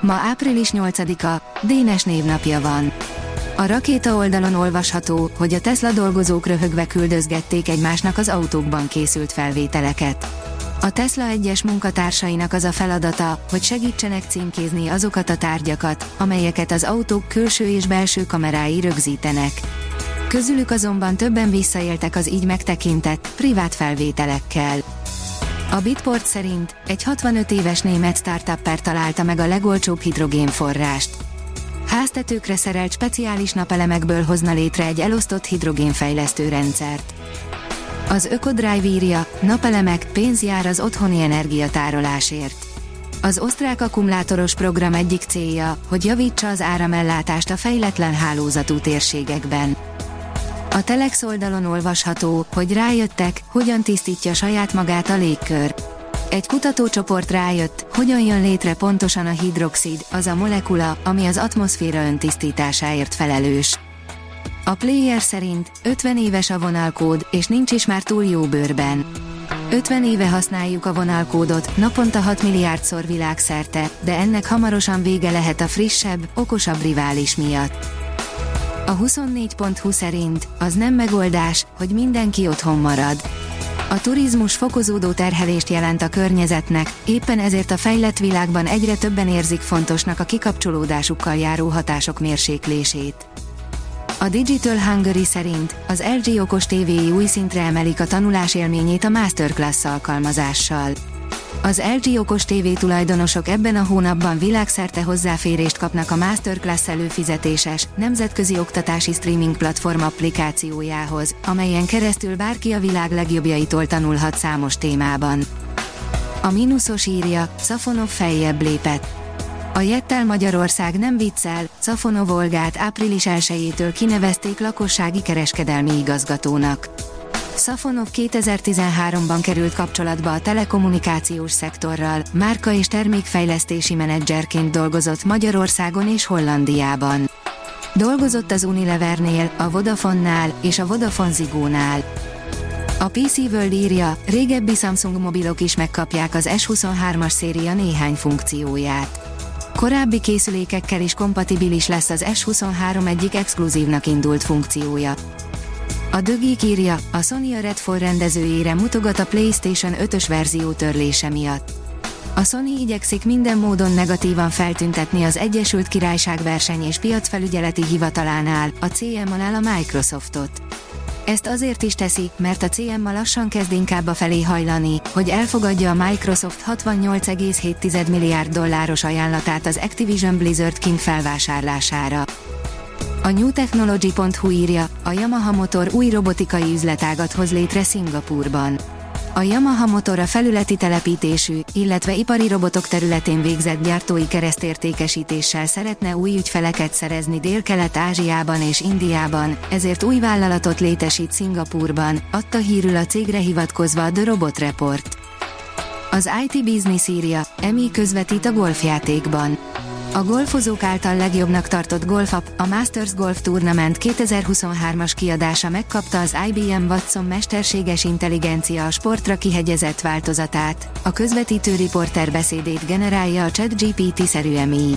Ma április 8-a, Dénes névnapja van. A rakéta oldalon olvasható, hogy a Tesla dolgozók röhögve küldözgették egymásnak az autókban készült felvételeket. A Tesla egyes munkatársainak az a feladata, hogy segítsenek címkézni azokat a tárgyakat, amelyeket az autók külső és belső kamerái rögzítenek. Közülük azonban többen visszaéltek az így megtekintett, privát felvételekkel. A Bitport szerint egy 65 éves német startupper találta meg a legolcsóbb hidrogénforrást. Háztetőkre szerelt speciális napelemekből hozna létre egy elosztott hidrogénfejlesztő rendszert. Az Ökodrive írja, napelemek, pénz jár az otthoni energiatárolásért. Az osztrák akkumulátoros program egyik célja, hogy javítsa az áramellátást a fejletlen hálózatú térségekben. A Telex oldalon olvasható, hogy rájöttek, hogyan tisztítja saját magát a légkör. Egy kutatócsoport rájött, hogyan jön létre pontosan a hidroxid, az a molekula, ami az atmoszféra öntisztításáért felelős. A player szerint 50 éves a vonalkód, és nincs is már túl jó bőrben. 50 éve használjuk a vonalkódot, naponta 6 milliárdszor világszerte, de ennek hamarosan vége lehet a frissebb, okosabb rivális miatt. A 24.20 szerint az nem megoldás, hogy mindenki otthon marad. A turizmus fokozódó terhelést jelent a környezetnek, éppen ezért a fejlett világban egyre többen érzik fontosnak a kikapcsolódásukkal járó hatások mérséklését. A Digital Hungary szerint az LG okos tévéi új szintre emelik a tanulás élményét a Masterclass alkalmazással. Az LG okos TV tulajdonosok ebben a hónapban világszerte hozzáférést kapnak a Masterclass előfizetéses, nemzetközi oktatási streaming platform applikációjához, amelyen keresztül bárki a világ legjobbjaitól tanulhat számos témában. A mínuszos írja, Szafonov feljebb lépett. A Jettel Magyarország nem viccel, Szafonov Olgát április 1-től kinevezték lakossági kereskedelmi igazgatónak. Safonov 2013-ban került kapcsolatba a telekommunikációs szektorral, márka és termékfejlesztési menedzserként dolgozott Magyarországon és Hollandiában. Dolgozott az Unilevernél, a Vodafonnál és a Vodafone Zigónál. A PC World írja, régebbi Samsung mobilok is megkapják az S23-as széria néhány funkcióját. Korábbi készülékekkel is kompatibilis lesz az S23 egyik exkluzívnak indult funkciója. A dögik írja, a Sony a Redfall rendezőjére mutogat a PlayStation 5-ös verzió törlése miatt. A Sony igyekszik minden módon negatívan feltüntetni az Egyesült Királyság verseny és piacfelügyeleti hivatalánál, a CMA-nál a Microsoftot. Ezt azért is teszi, mert a CMA lassan kezd inkább a felé hajlani, hogy elfogadja a Microsoft 68,7 milliárd dolláros ajánlatát az Activision Blizzard King felvásárlására. A newtechnology.hu írja, a Yamaha motor új robotikai üzletágat hoz létre Szingapurban. A Yamaha motor a felületi telepítésű, illetve ipari robotok területén végzett gyártói keresztértékesítéssel szeretne új ügyfeleket szerezni Dél-Kelet-Ázsiában és Indiában, ezért új vállalatot létesít Szingapurban, adta hírül a cégre hivatkozva a The Robot Report. Az IT Business írja, EMI közvetít a golfjátékban. A golfozók által legjobbnak tartott golfap, a Masters Golf Tournament 2023-as kiadása megkapta az IBM Watson mesterséges intelligencia a sportra kihegyezett változatát, a közvetítő riporter beszédét generálja a ChatGPT-szerű MI.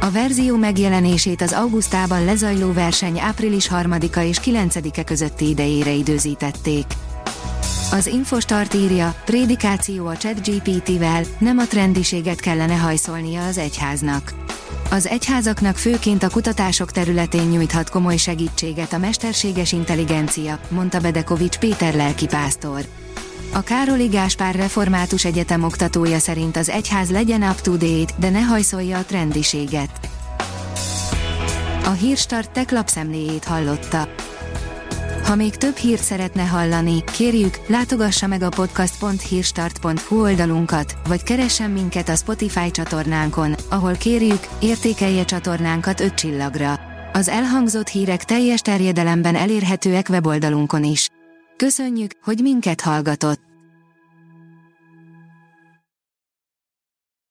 A verzió megjelenését az augusztában lezajló verseny április 3-a és 9-e közötti idejére időzítették. Az Infostart írja, prédikáció a ChatGPT-vel, nem a trendiséget kellene hajszolnia az egyháznak. Az egyházaknak főként a kutatások területén nyújthat komoly segítséget a mesterséges intelligencia, mondta Bedekovics Péter lelkipásztor. A Károli Gáspár Református Egyetem oktatója szerint az egyház legyen up-to-date, de ne hajszolja a trendiséget. A Hírstart tech lapszemléjét hallotta. Ha még több hírt szeretne hallani, kérjük, látogassa meg a podcast.hírstart.hu oldalunkat, vagy keressen minket a Spotify csatornánkon, ahol kérjük, értékelje csatornánkat 5 csillagra. Az elhangzott hírek teljes terjedelemben elérhetőek weboldalunkon is. Köszönjük, hogy minket hallgatott!